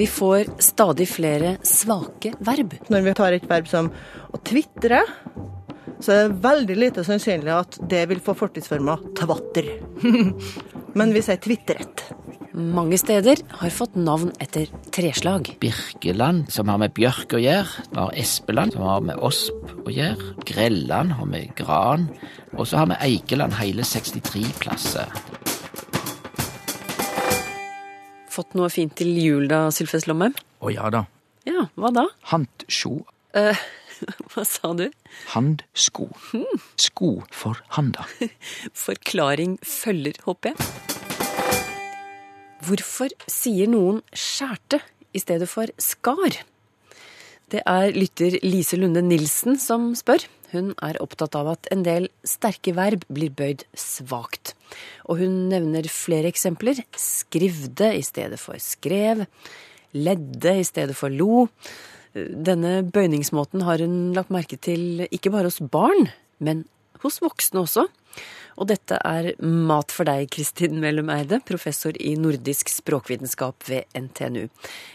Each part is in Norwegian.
Vi får stadig flere svake verb. Når vi tar et verb som å tvitre, så er det veldig lite sannsynlig at det vil få fortidsforma tvatter. Men vi sier tvitret. Mange steder har fått navn etter treslag. Birkeland, som har med bjørk å gjøre. Vi har Espeland, som har med osp å gjøre. Grelland har med gran. Og så har vi Eikeland, hele 63 plasser. Fått noe fint til jul da, Sylfest Lomheim? Å ja da. Ja, hva da? Handsjo. Eh, hva sa du? Handsko. Sko for handa. Forklaring følger, håper jeg. Hvorfor sier noen skjærte i stedet for skar? Det er lytter Lise Lunde Nilsen som spør. Hun er opptatt av at en del sterke verb blir bøyd svakt. Og hun nevner flere eksempler. Skrivde i stedet for skrev. Ledde i stedet for lo. Denne bøyningsmåten har hun lagt merke til ikke bare hos barn, men hos voksne også. Og dette er mat for deg, Kristin Mellum Eide, professor i nordisk språkvitenskap ved NTNU.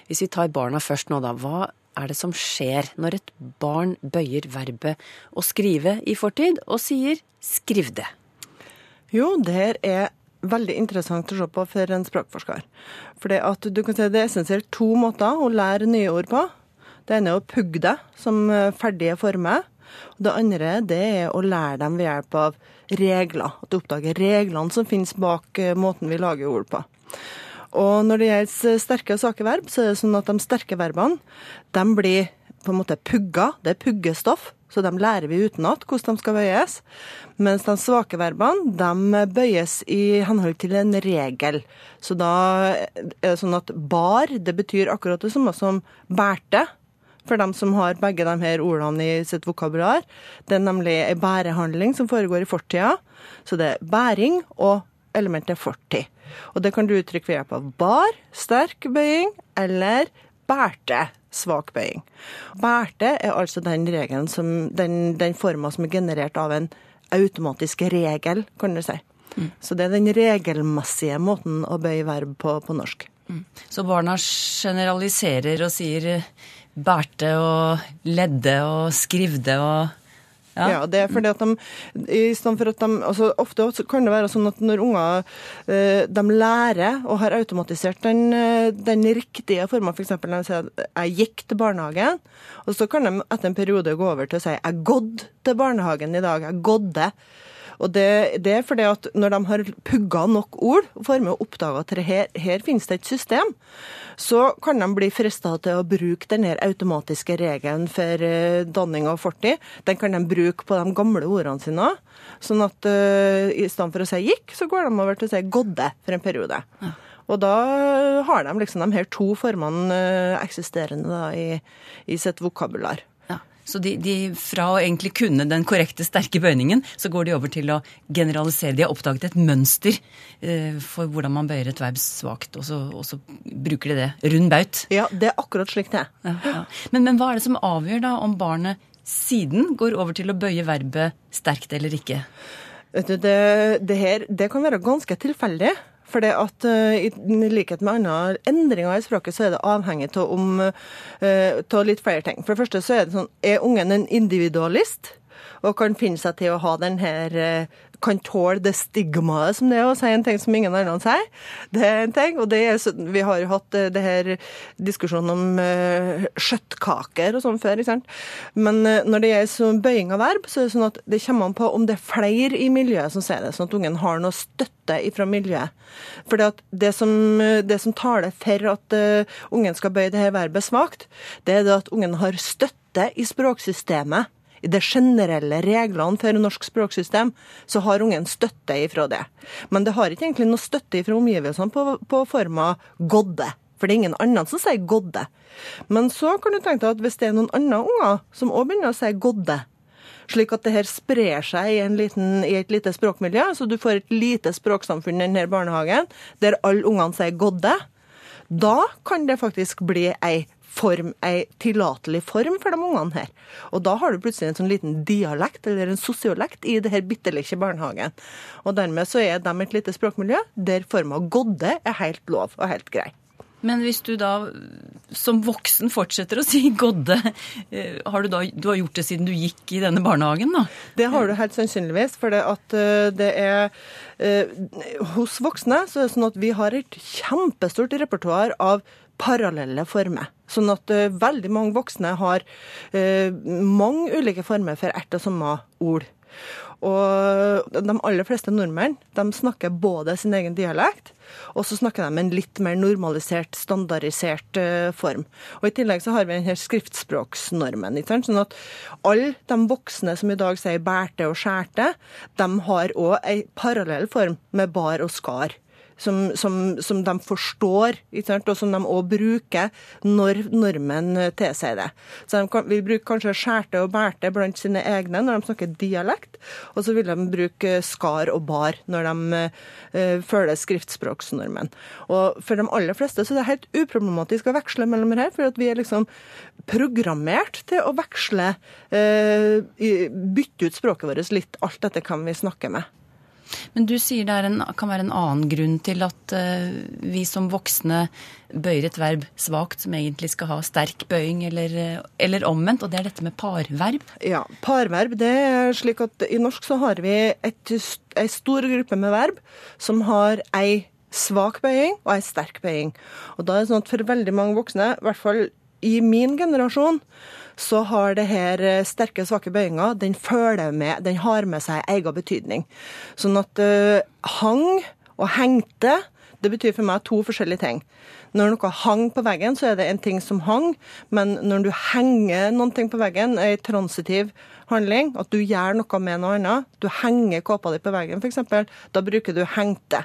Hvis vi tar barna først nå, da. Hva er det som skjer når et barn bøyer verbet å skrive i fortid og sier 'skriv det'? Jo, det her er veldig interessant å se på for en språkforsker. For du kan si det er essensielt to måter å lære nye ord på. Det ene er å pugge det som eh, ferdige former. Det andre det er å lære dem ved hjelp av regler. At du oppdager reglene som finnes bak eh, måten vi lager ord på. Og når det gjelder sterke og svake verb, så er det sånn at de sterke verbene de blir på en måte pugga. Det er puggestoff, så de lærer vi utenat hvordan de skal bøyes. Mens de svake verbene de bøyes i henhold til en regel. Så da er det sånn at bar det betyr akkurat det samme som bærte. For dem som har begge de her ordene i sitt vokabular. Det er nemlig ei bærehandling som foregår i fortida. Så det er bæring og elementet fortid. Og det kan du uttrykke ved hjelp av bar, sterk bøying, eller bærte, svak bøying. Bærte er altså den regelen som, den, den forma som er generert av en automatisk regel, kan du si. Så det er den regelmessige måten å bøye verb på på norsk. Så barna generaliserer og sier bærte og ledde og skrivde og Ja, det er fordi at de, i stedet for at de, altså Ofte kan det være sånn at når unger eh, de lærer og har automatisert den, eh, den riktige formen, f.eks. når de sier at 'jeg gikk til barnehagen', og så kan de etter en periode gå over til å si 'jeg gått til barnehagen i dag', 'jeg gådde'. Og det, det er fordi at når de har pugga nok ord, for å oppdage oppdaga at her, her finnes det et system, så kan de bli frista til å bruke den automatiske regelen for eh, danning av fortid. Den kan de bruke på de gamle ordene sine. Sånn at uh, i stedet for å si gikk, så går de over til å si gådde for en periode. Og da har de liksom de her to formene eh, eksisterende da, i, i sitt vokabular. Så de, de fra å egentlig kunne den korrekte, sterke bøyningen, så går de over til å generalisere. De har oppdaget et mønster eh, for hvordan man bøyer et verb svakt, og så, og så bruker de det. Rund baut. Ja, det er akkurat slik det er. Ja, ja. Men, men hva er det som avgjør da om barnet siden går over til å bøye verbet sterkt eller ikke? Vet du, det, det her det kan være ganske tilfeldig. For det at eh, i likhet med andre endringer i språket, så er det avhengig av om eh, litt flere ting. For det første så er det sånn Er ungen en individualist? Og kan finne seg til å ha den her eh, Kan tåle det stigmaet som det er å si en ting som ingen andre sier. Det er en ting. Og er, vi har jo hatt eh, det her diskusjonen om uh, skjøttkaker og sånn før. ikke sant? Men uh, når det gjelder bøying av verb, så er det sånn at det kommer an på om det er flere i miljøet som ser det, sånn at ungen har noe støtte fra miljøet. For det som, det som taler for at uh, ungen skal bøye det her verbet svakt, det er det at ungen har støtte i språksystemet. I de generelle reglene for norsk språksystem, så har ungen støtte ifra det. Men det har ikke egentlig noe støtte ifra omgivelsene på, på forma godde. For det er ingen andre som sier godde. Men så kan du tenke deg at hvis det er noen andre unger som òg begynner å si godde, Slik at det her sprer seg i, en liten, i et lite språkmiljø. Så du får et lite språksamfunn i denne barnehagen, der alle ungene sier 'godde'. Da kan det faktisk bli ei form, ei tillatelig form for de ungene her. Og da har du plutselig en sånn liten dialekt, eller en sosiolekt, i det her bitte lille barnehagen. Og dermed så er de et lite språkmiljø der forma 'godde' er helt lov og helt grei. Men hvis du da som voksen fortsetter å si Godde, eh, har du da du har gjort det siden du gikk i denne barnehagen, da? Det har du helt sannsynligvis, for det at eh, det er eh, Hos voksne så er det sånn at vi har et kjempestort repertoar av parallelle former. Sånn at uh, veldig mange voksne har uh, mange ulike former for ert- og samme ord. Og de aller fleste nordmenn de snakker både sin egen dialekt, og så snakker de en litt mer normalisert, standardisert uh, form. Og I tillegg så har vi denne skriftspråksnormen. Ikke sant? Sånn at alle de voksne som i dag sier bærte og skjærte, de har òg ei parallell form med bar og skar som, som, som de forstår, og som de òg bruker når nordmenn tilsier det. Så de kan, vil bruke kanskje skjærte og bærte blant sine egne når de snakker dialekt, og så vil de bruke skar og bar når de uh, følger skriftspråksnormen. Og For de aller fleste så er det helt uproblematisk å veksle mellom her, for vi er liksom programmert til å veksle, uh, bytte ut språket vårt litt alt etter hvem vi snakker med. Men du sier det en, kan være en annen grunn til at uh, vi som voksne bøyer et verb svakt som egentlig skal ha sterk bøying, eller, eller, omvendt, og det er dette med parverb? Ja, parverb det er slik at i norsk så har vi ei stor gruppe med verb som har ei svak bøying og ei sterk bøying. Og da er det sånn at for veldig mange voksne, i hvert fall i min generasjon, så har det her sterke sterke, svake bøyinger, den følger med, den har med seg egen betydning. Sånn at uh, hang og hengte, det betyr for meg to forskjellige ting. Når noe hang på veggen, så er det en ting som hang, men når du henger noen ting på veggen, ei transitiv handling, at du gjør noe med noe annet, du henger kåpa di på veggen f.eks., da bruker du hengte.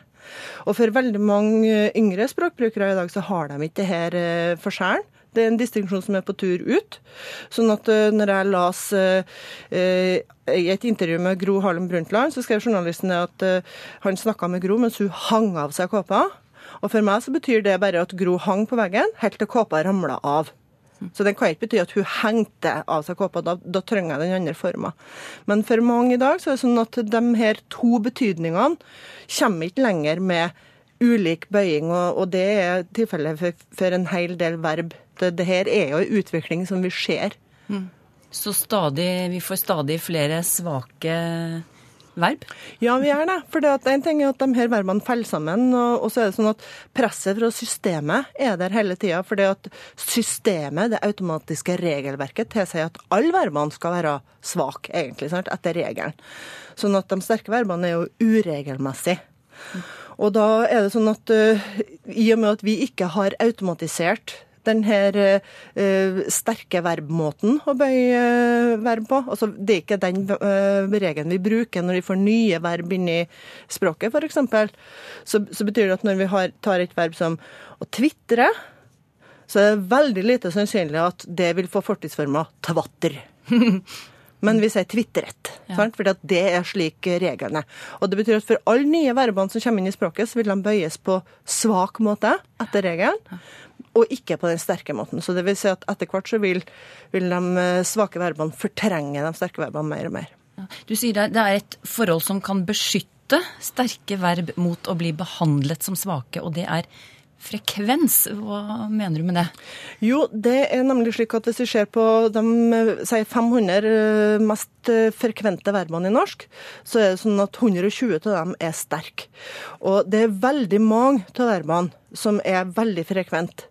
Og for veldig mange yngre språkbrukere i dag, så har de ikke det her eh, forskjellen. Det er en distinksjon som er på tur ut. Sånn at uh, når jeg las i et intervju med Gro Harlem Brundtland, så skrev journalisten at han snakka med Gro mens hun hang av seg kåpa. Og for meg så betyr det bare at Gro hang på veggen helt til kåpa ramla av. Så den kan ikke bety at hun hengte av seg kåpa. Da, da trenger jeg den andre forma. Men for mange i dag så er det sånn at de her to betydningene kommer ikke lenger med ulik bøying, og, og det er tilfellet for, for, en hel del verb. Det, det, her er jo en utvikling som vi ser. Mm. Så stadig, vi får stadig flere svake verb? Ja, vi gjør det. For en ting er at de her verbene faller sammen. Og, og, så er det sånn at presset fra systemet er der hele tida. For at systemet, det automatiske regelverket, tilsier at alle verbene skal være svake, egentlig, sant? etter regelen. Sånn at de sterke verbene er jo uregelmessige. Mm. Og da er det sånn at uh, i og med at vi ikke har automatisert den her uh, sterke verbmåten å bøye uh, verb på. Altså, det er ikke den uh, regelen vi bruker når vi får nye verb inn i språket, f.eks. Så, så betyr det at når vi har, tar et verb som å tvitre, så er det veldig lite sannsynlig at det vil få fortidsforma tvatter. Men vi sier tvitret, ja. for det er slik reglene Og det betyr at for alle nye verbene som kommer inn i språket, så vil de bøyes på svak måte etter regelen, og ikke på den sterke måten. Så det vil si at etter hvert så vil, vil de eh, svake verbene fortrenge de sterke verbene mer og mer. Du sier det er et forhold som kan beskytte sterke verb mot å bli behandlet som svake, og det er frekvens. Hva mener du med det? Jo, det er nemlig slik at hvis vi ser på de sier 500 eh, mest eh, frekvente verbene i norsk, så er det sånn at 120 av dem er sterke. Og det er veldig mange av verbene som er veldig frekvente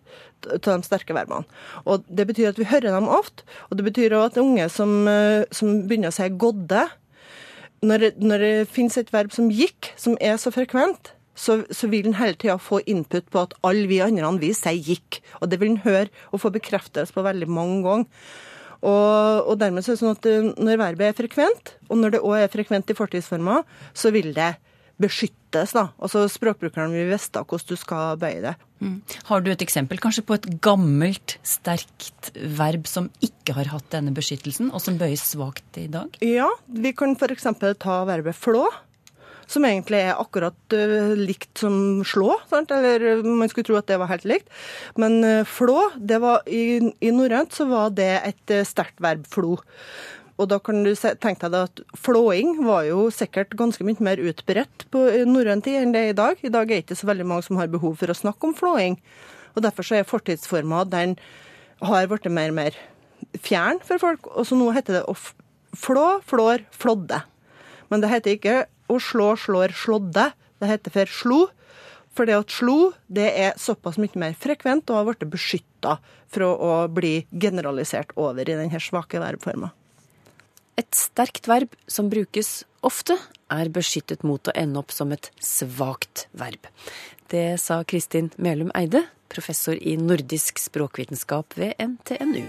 av de sterke verbene. Og Det betyr at vi hører dem ofte, og det betyr òg at unge som, eh, som begynner å si 'godde', når, når det finnes et verb som 'gikk', som er så frekvent, så, så vil en hele tida få input på at alle vi andre vi sier 'gikk'. Og det vil en høre og få bekreftelse på veldig mange ganger. Og, og, dermed så er det sånn at eh, når verbet er frekvent, og når det òg er frekvent i fortidsformer, så vil det beskyttes, da. Altså språkbrukeren vil vite hvordan du skal bøye det. Har du et eksempel kanskje på et gammelt, sterkt verb som ikke har hatt denne beskyttelsen, og som bøyes svakt i dag? Ja, vi kan f.eks. ta verbet flå. Som egentlig er akkurat eh, likt som slå. Sant? Eller eh, man skulle tro at det var helt likt. Men eh, flå, det var, i, i norrønt så var det et sterkt verb flo. Og da kan du tenke deg at flåing var jo sikkert ganske mye mer utbredt på norrøn tid enn det er i dag. I dag er det ikke så veldig mange som har behov for å snakke om flåing. Og derfor så er fortidsforma den har blitt mer og mer fjern for folk. Og så nå heter det å flå, flår, flådde. Men det heter ikke å slå, slår, slådde. Det heter for slo. For det at slo det er såpass mye mer frekvent og har blitt beskytta fra å bli generalisert over i denne svake verbforma. Et sterkt verb som brukes ofte, er beskyttet mot å ende opp som et svakt verb. Det sa Kristin Melum Eide, professor i nordisk språkvitenskap ved NTNU.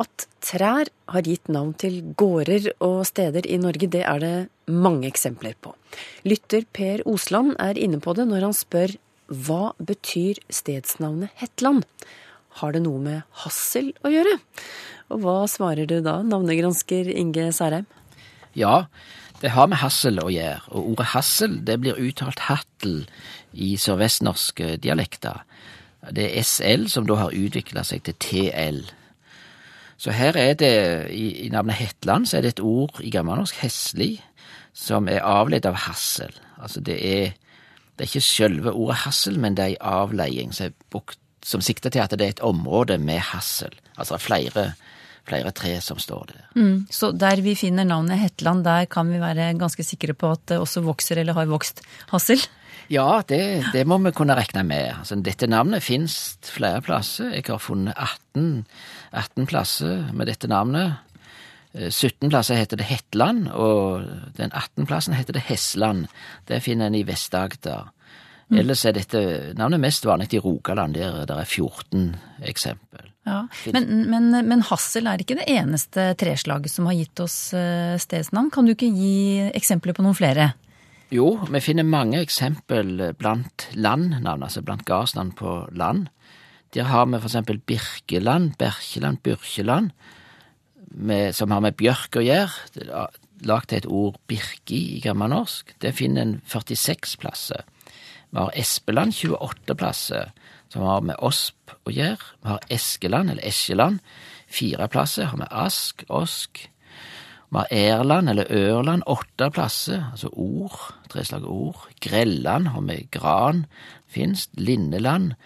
At trær har gitt navn til gårder og steder i Norge, det er det mange eksempler på. Lytter Per Osland er inne på det når han spør hva betyr stedsnavnet Hetland? Har det noe med Hassel å gjøre? Og hva svarer du da, navnegransker Inge Særheim? Ja, det har med hassel å gjøre, og ordet hassel det blir uttalt hattel i sørvestnorske dialekter. Det er SL som da har utvikla seg til TL. Så her er det, i, navnet Hetland, så er det et ord i gammelnorsk heslig, som er avledt av hassel. Altså det er, det er ikke selve ordet hassel, men det er ei avleiing som, er sikter til at det er et område med hassel. Altså flere, flere tre som står der. Mm. Så der vi finner navnet Hetland, der kan vi være ganske sikre på at det også vokser eller har vokst hassel? Ja, det, det må vi kunne regne med. Altså, dette navnet finnes flere plasser. Jeg har funnet 18, 18 plasser med dette navnet. Eh, 17 plasser heter det Hetland, og den 18. plassen heter det Hesland. Det finner en i Vest-Agder. Ellers er dette navnet mest vanlig i Rogaland, der det er 14 eksempel. Ja. Men, men, men hassel er ikke det eneste treslaget som har gitt oss eh, stedsnavn. Kan du ikke gi eksempler på noen flere? Jo, vi finner mange eksempel blant landnavn, altså blant gardsnavn på land. Der har vi for eksempel Birkeland, Berkeland, Byrkjeland, som har med bjørk å gjøre. Til et ord birki i gammelnorsk. Det finner en 46 plasser. Vi har Espeland 28 plasser, som har med osp å gjøre. Vi har Eskeland, eller Eskeland, fire plasser, har med ask, osk. Vi har Erland eller Ørland, åtte plasser, altså ord, tre slag ord. Grelland har med gran, finst. Lindeland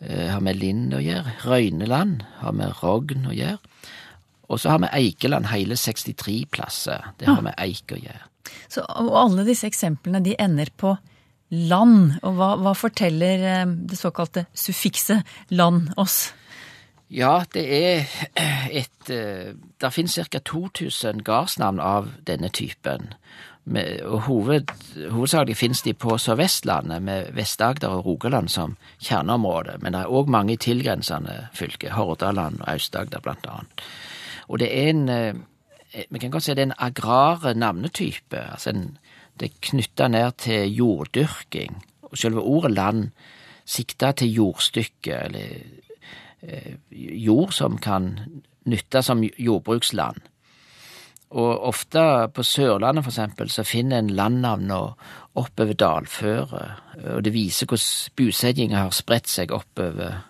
eh, har med lind å gjøre. Røyneland har med rogn å gjøre. Og så har vi Eikeland, hele 63 plasser. Det har med eik å gjøre. Så, og alle disse eksemplene de ender på land. Og hva, hva forteller eh, det såkalte suffikset land oss? Ja, det er et eh, Det finnes ca. 2000 gardsnavn av denne typen. Og hoved, Hovedsakelig finnes de på Sør-Vestlandet, med Vest-Agder og Rogaland som kjerneområde. Men det er òg mange i tilgrensende fylker, Hordaland og Aust-Agder blant annet. Og det er en eh, Vi kan godt si det er en agrar navnetype. altså en, Det er knytta ned til jorddyrking. Og selve ordet land sikter til jordstykke, eller jord som kan nyttes som jordbruksland. Og ofte på Sørlandet, for eksempel, så finner en landnavn oppover dalføret, og det viser hvordan bosettinga har spredt seg oppover,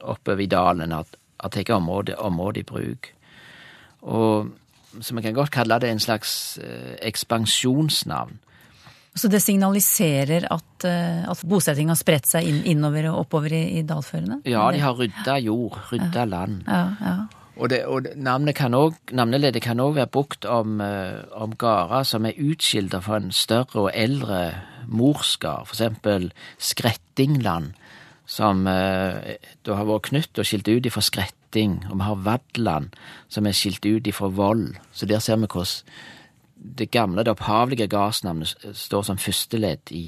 oppover i dalen, har tatt området området i bruk. Og så vi kan godt kalle det en slags eh, ekspansjonsnavn. Så det signaliserer at, eh, at bosetting har spredt seg inn, innover og oppover i, i dalførene? Ja, de har rydda jord, rydda land. Ja, ja. Og, det, og navnet kan også, navneleddet kan òg være brukt om, eh, om gårder som er utskilda fra en større og eldre morsgard, for eksempel Skrettingland, som eh, da har vært knytt og skilt ut ifra Skretting, og vi har Vadland, som er skilt ut ifra Vold. Så der ser vi hvordan det gamle, det opphavlige gardsnavnet står som førsteledd i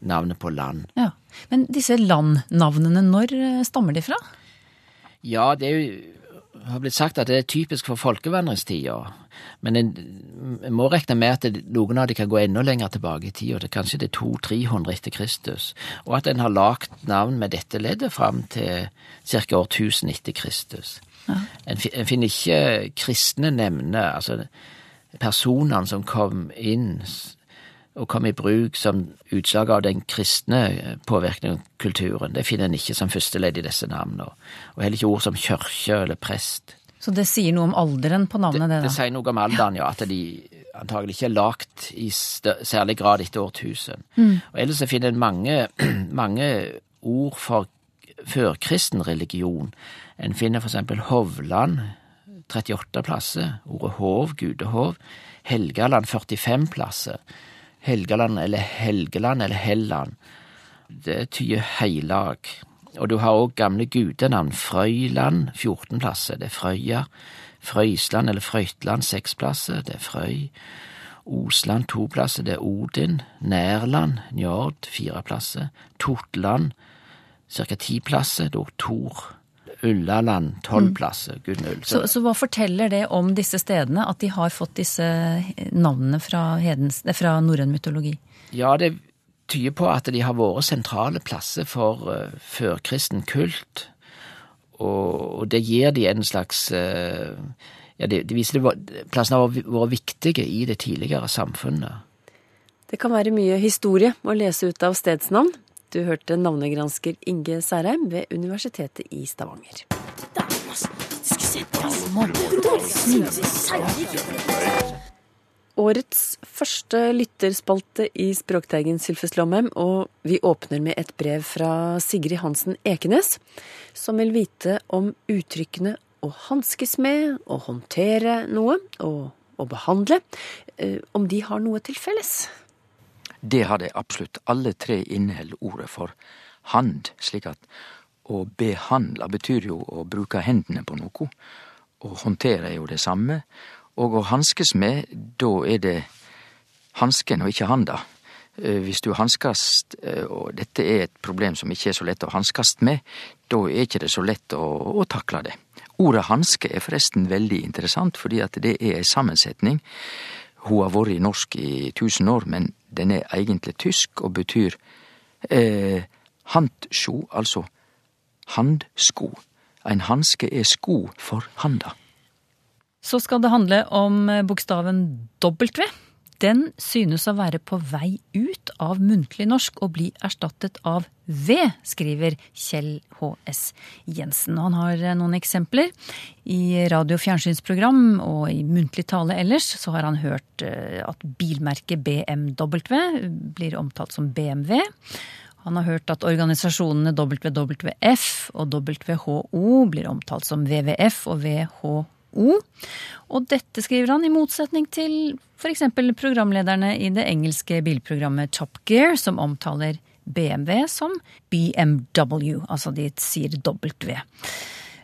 navnet på land. ja. Men disse landnavnene, når eh, stammer de fra? Ja, det er jo har blitt sagt at det er typisk for folkevandringstida, men en må regne med at det, noen av de kan gå enda lenger tilbake i tida, kanskje det er 200-300 etter Kristus, og at en har lagt navn med dette leddet fram til ca. år 1000 etter Kristus. En, en finner ikke kristne nevne, altså personene som kom inn og kom i bruk som utslag av den kristne påvirkningen av kulturen. Det finner en ikke som første ledd i disse navnene. Og heller ikke ord som kirke eller prest. Så det sier noe om alderen på navnet, det, det da? sier noe om alderen, ja. At de antagelig ikke er lagt i særlig grad etter årtusen. Og ellers så finner en mange, mange ord for førkristen religion. En finner for eksempel Hovland, 38 plasser. Ordet hov, gudehov. Helgaland, 45 plasser. Helgaland eller Helgeland eller Helland. Det tyder heilag. Og du har òg gamle gudenavn. Frøyland, 14 plasser. Det er Frøya. Frøysland eller Frøytland, 6 plasser. Det er Frøy. Osland, to plasser. Det er Odin. Nærland, Njord, fire plasser. Totland, ca. ti plasser. Da Tor. Ullaland, tolv plasser. Gunnulf. Så, så hva forteller det om disse stedene, at de har fått disse navnene fra, hedens, eh, fra norrøn mytologi? Ja, det tyder på at de har vært sentrale plasser for uh, førkristen kult. Og, og det gir de en slags uh, Ja, det, det viser at plassene har vært viktige i det tidligere samfunnet. Det kan være mye historie å lese ut av stedsnavn. Du hørte navnegransker Inge Særheim ved Universitetet i Stavanger. Årets første lytterspalte i Språkteigen Sylfest Lomheim, og vi åpner med et brev fra Sigrid Hansen Ekenes, som vil vite om uttrykkene å hanskes med, å håndtere noe og å behandle, eh, om de har noe til felles. Det har de absolutt. Alle tre inneheld ordet for hand, slik at å behandle betyr jo å bruke hendene på noe. Å håndtere er jo det samme. Og å hanskes med, da er det hansken og ikke handa. Eh, Hvis du hanskast, eh, og dette er et problem som ikke er så lett å hanskast med, da er ikke det så lett å, å takle det. Ordet hanske er forresten veldig interessant, fordi at det er ei sammensetning hun har vært i norsk i tusen år, men den er egentlig tysk og betyr eh, handsjo, altså handsko. Ein hanske er sko for handa. Så skal det handle om eh, bokstaven W. Den synes å være på vei ut av muntlig norsk og bli erstattet av V, skriver Kjell H.S. Jensen. Han har eh, noen eksempler. I radio- og fjernsynsprogram og i muntlig tale ellers så har han hørt eh, at bilmerket BMW blir omtalt som BMW. Han har hørt at organisasjonene WWF og WHO blir omtalt som WWF og WHO. Og dette skriver han i motsetning til f.eks. programlederne i det engelske bilprogrammet Top Gear, som omtaler BMW som BMW, altså de sier W.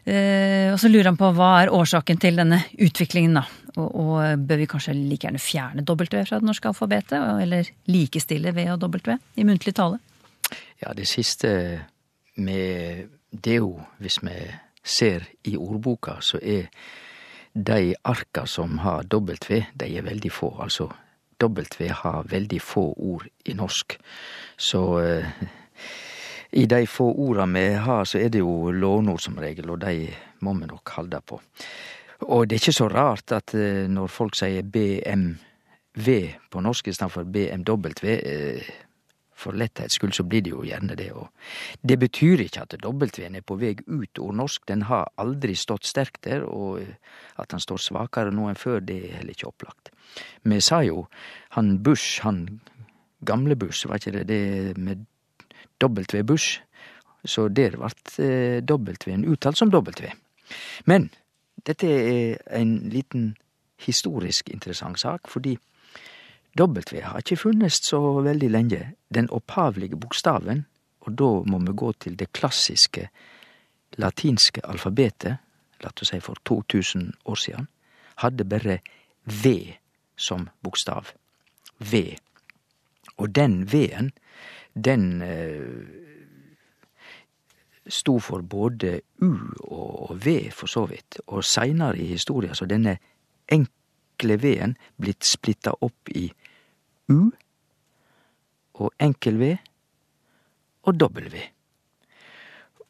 Uh, og så lurer han på hva er årsaken til denne utviklingen, da. Og, og bør vi kanskje like gjerne fjerne W fra det norske alfabetet, eller likestille V og W i muntlig tale? Ja, det siste med det jo, hvis vi ser i ordboka, så er de arka som har W, de er veldig få. Altså W har veldig få ord i norsk. Så eh, i de få orda vi har, så er det jo låneord som regel, og de må vi nok halde på. Og det er ikke så rart at eh, når folk sier BMW på norsk istedenfor BMW, eh, for letthets skyld så blir det jo gjerne det. Og det betyr ikke at W-en er på vei ut ordnorsk. Den har aldri stått sterkt der, og eh, at han står svakere nå enn før, det er heller ikke opplagt. Vi sa jo han Bush, han gamle Bush, var ikke det det med W. Bush? Så der vart eh, W-en uttalt som W. Men dette er en liten historisk interessant sak, fordi W har ikke funnes så veldig lenge. Den opphavlige bokstaven, og da må vi gå til det klassiske latinske alfabetet, la oss si for 2000 år siden, hadde bare V som bokstav. V. Og den V-en, den eh, sto for både U og V, for så vidt. Og seinere i historia så denne enkle V-en blitt splitta opp i U og enkel V og W.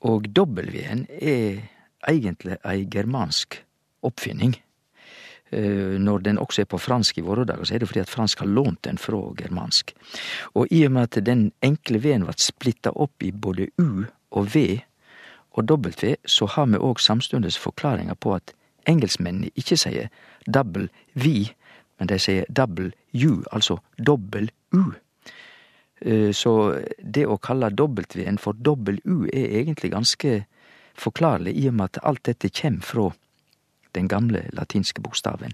Og W-en er egentlig ei germansk oppfinning. Eh, Når den også er på fransk i våre dager, så er det fordi at fransk har lånt den fra germansk. Og i og med at den enkle V-en vart splitta opp i både U og V og W, så har vi òg samstundes forklaringa på at engelskmennene ikke sier double V, men de sier double U, altså dobbel U. Eh, Så det å kalle W-en for dobbel U er egentlig ganske forklarlig, i og med at alt dette kjem fra den gamle latinske bokstaven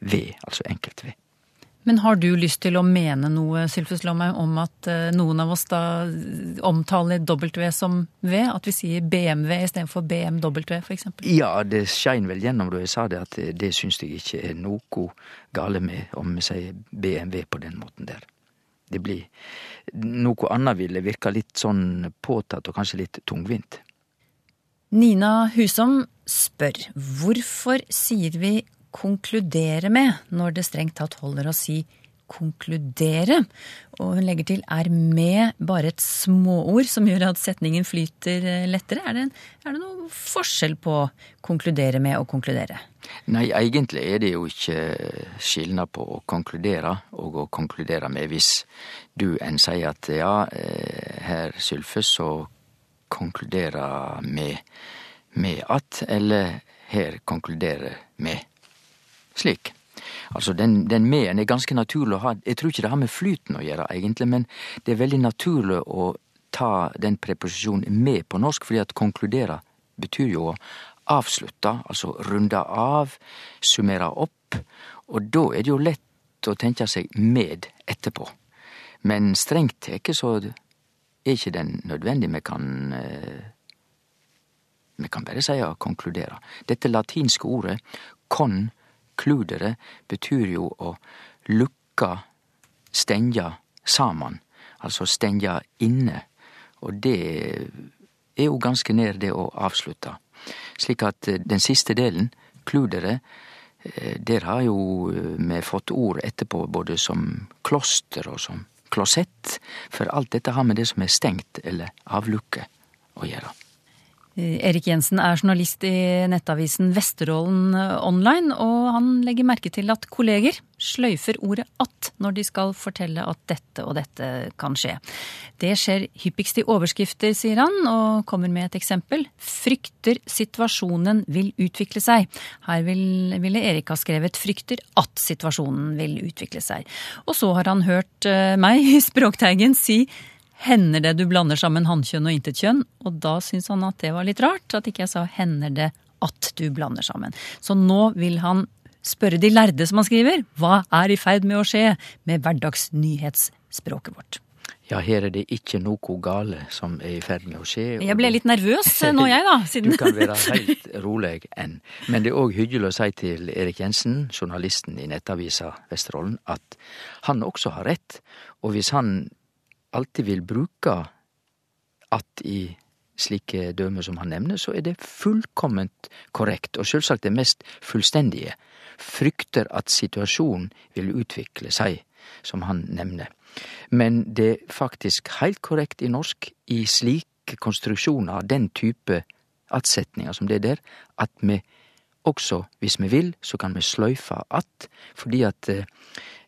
V, altså enkelt V. Men har du lyst til å mene noe, Sylfus Lomheim, om at eh, noen av oss da omtaler W som V? At vi sier BMW istedenfor BMW, eksempel? Ja, det skein vel gjennom da jeg sa det, at det, det syns jeg ikke er noe gale med om vi sier BMW på den måten der. Det blir Noe annet ville virka litt sånn påtatt og kanskje litt tungvint. Nina Husom spør hvorfor sier vi konkludere med når det strengt tatt holder å si konkludere? Og hun legger til er med bare et småord som gjør at setningen flyter eh, lettere? Er det, det noe forskjell på konkludere med og konkludere? Nei, egentlig er det jo ikke skilnad på å konkludere og å konkludere med hvis du enn sier at ja, eh, herr Sylfe, så konkluderer med med at, eller her konkluderer med slik. Altså, den, den med-en er ganske naturlig å ha. Jeg tror ikke det har med flyten å gjøre, egentlig, men det er veldig naturlig å ta den preposisjonen med på norsk, fordi at konkludere betyr jo å avslutte, altså runde av, summere opp, og da er det jo lett å tenke seg med etterpå. Men strengt teke så er ikke den nødvendig. Vi kan eh, vi kan bare seie konkludere. Dette latinske ordet concludere betyr jo å lukke, stenge saman. Altså stenge inne. Og det er jo ganske nær det å avslutte. Slik at eh, den siste delen, kludere, eh, der har jo eh, vi fått ord etterpå både som kloster og som klosett, for alt dette har med det som er stengt eller avlukke å gjøre. Erik Jensen er journalist i nettavisen Vesterålen online, og han legger merke til at kolleger sløyfer ordet at når de skal fortelle at dette og dette kan skje. Det skjer hyppigst i overskrifter, sier han, og kommer med et eksempel. Frykter situasjonen vil utvikle seg. Her vil, ville Erik ha skrevet frykter at situasjonen vil utvikle seg. Og så har han hørt meg meg, Språkteigen, si hender det du blander sammen hannkjønn og intetkjønn? Og da syns han at det var litt rart, at ikke jeg sa hender det at du blander sammen. Så nå vil han spørre de lærde, som han skriver, hva er i ferd med å skje med hverdagsnyhetsspråket vårt? Ja, her er det ikke noe gale som er i ferd med å skje. Jeg ble litt nervøs nå, jeg, da. Siden... Du kan være helt rolig enn. Men det er òg hyggelig å si til Erik Jensen, journalisten i nettavisa Vesterålen, at han også har rett. Og hvis han alltid vil bruke at i slike døme som han nevner, så er det fullkomment korrekt, og sjølvsagt det mest fullstendige. Frykter at situasjonen vil utvikle seg, som han nevner. Men det er faktisk heilt korrekt i norsk, i slike konstruksjoner av den type attsetninger som det er der, at vi også, hvis vi vil, så kan vi sløyfe att, fordi at eh,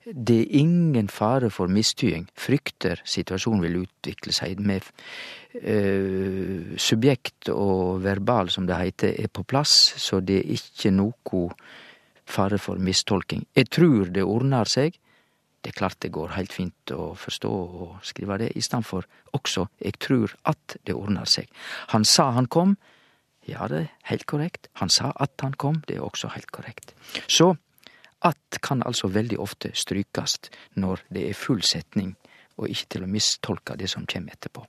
det er ingen fare for mistyding. Frykter situasjonen vil utvikle seg. Med øh, subjekt og verbal, som det heter, er på plass, så det er ikke noe fare for mistolking. Jeg tror det ordnar seg. Det er klart det går heilt fint å forstå og skrive det, i stedet for også 'jeg tror at det ordnar seg'. Han sa han kom. Ja, det er heilt korrekt. Han sa at han kom. Det er også heilt korrekt. Så at kan altså veldig ofte strykast når det er full setning, og ikke til å mistolke det som kommer etterpå.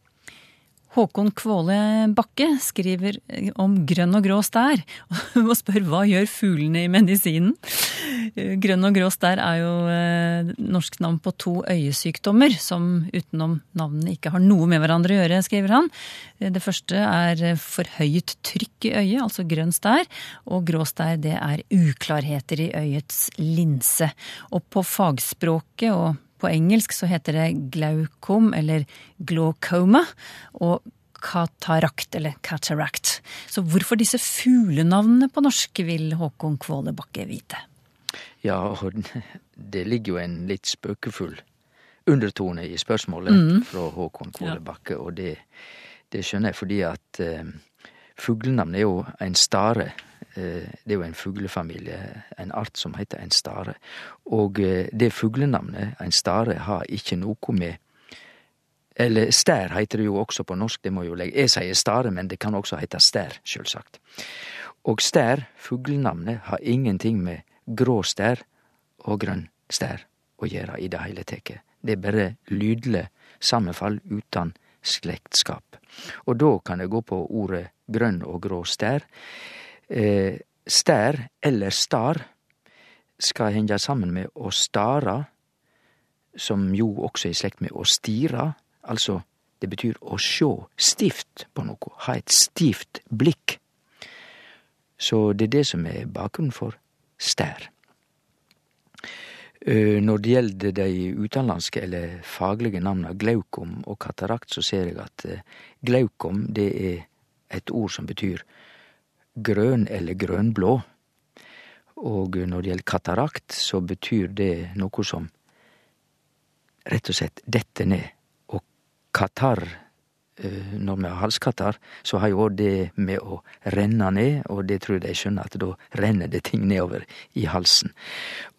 Håkon Kvåle Bakke skriver om grønn og grå stær, og spør hva gjør fuglene i medisinen? Grønn og grå stær er jo eh, norsk navn på to øyesykdommer som utenom navnene ikke har noe med hverandre å gjøre, skriver han. Eh, Det første er eh, forhøyet trykk i øyet, altså grønn stær. Og grå stær, det er uklarheter i øyets linse. Og på fagspråket og på engelsk så heter det glaukom eller glaucoma. Og katarakt eller cataract. Så hvorfor disse fuglenavnene på norsk, vil Håkon Kvåle Bakke vite. Ja, og det ligger jo en litt spøkefull undertone i spørsmålet fra Håkon Kvåle Bakke, og det, det skjønner jeg fordi at eh, fuglenavn er jo en stare. Eh, det er jo en fuglefamilie, en art som heter en stare. Og eh, det fuglenavnet, en stare, har ikke noe med eller stær heter det jo også på norsk, det må jo legge Jeg sier stare, men det kan også hete stær, sjølvsagt. Og stær, fuglenavnet, har ingenting med grå stær og grønn stær å gjøre i det hele tatt. Det er bare lydleg sammenfall uten slektskap. Og da kan jeg gå på ordet grønn og grå stær. Eh, stær, eller star, skal henge sammen med å stara, som jo også er i slekt med å stira. Altså, det betyr å sjå stivt på noe, ha et stivt blikk. Så det er det som er bakgrunnen for stær. Eh, Når det gjelder de utenlandske eller faglege navna glaukom og katarakt, så ser jeg at eh, glaukom det er et ord som betyr grønn eller grønblå. Og når det gjelder katarakt, så betyr det noe som rett og slett detter ned. Og katarr, eh, når vi har halskatar, så har jo det med å renne ned, og det tror jeg de skjønner, at da renner det ting nedover i halsen.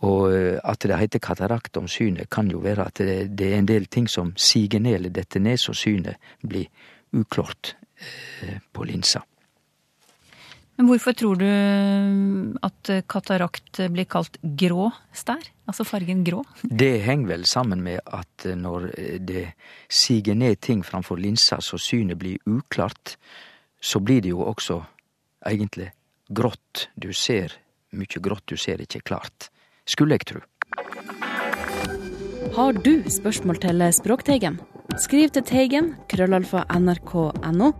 Og eh, at det heter katarakt om synet, kan jo være at det, det er en del ting som siger ned eller detter ned, så synet blir uklart eh, på linsa. Men hvorfor tror du at katarakt blir kalt grå stær? Altså fargen grå? Det henger vel sammen med at når det siger ned ting framfor linsa så synet blir uklart, så blir det jo også egentlig grått. Du ser mye grått, du ser ikke klart. Skulle jeg tru. Har du spørsmål til Språkteigen? Skriv til Teigen, krøllalfa nrk.no,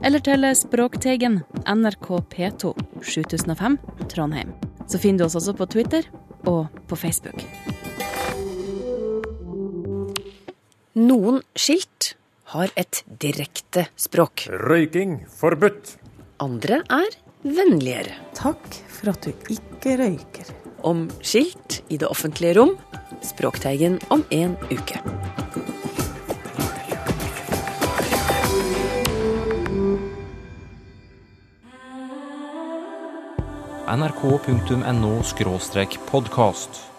eller til Språkteigen, NRK P2, 7005, Trondheim. Så finner du oss også på Twitter og på Facebook. Noen skilt har et direkte språk. Røyking forbudt. Andre er vennligere. Takk for at du ikke røyker. Om skilt i det offentlige rom. Språkteigen om en uke. nrk.no podkast.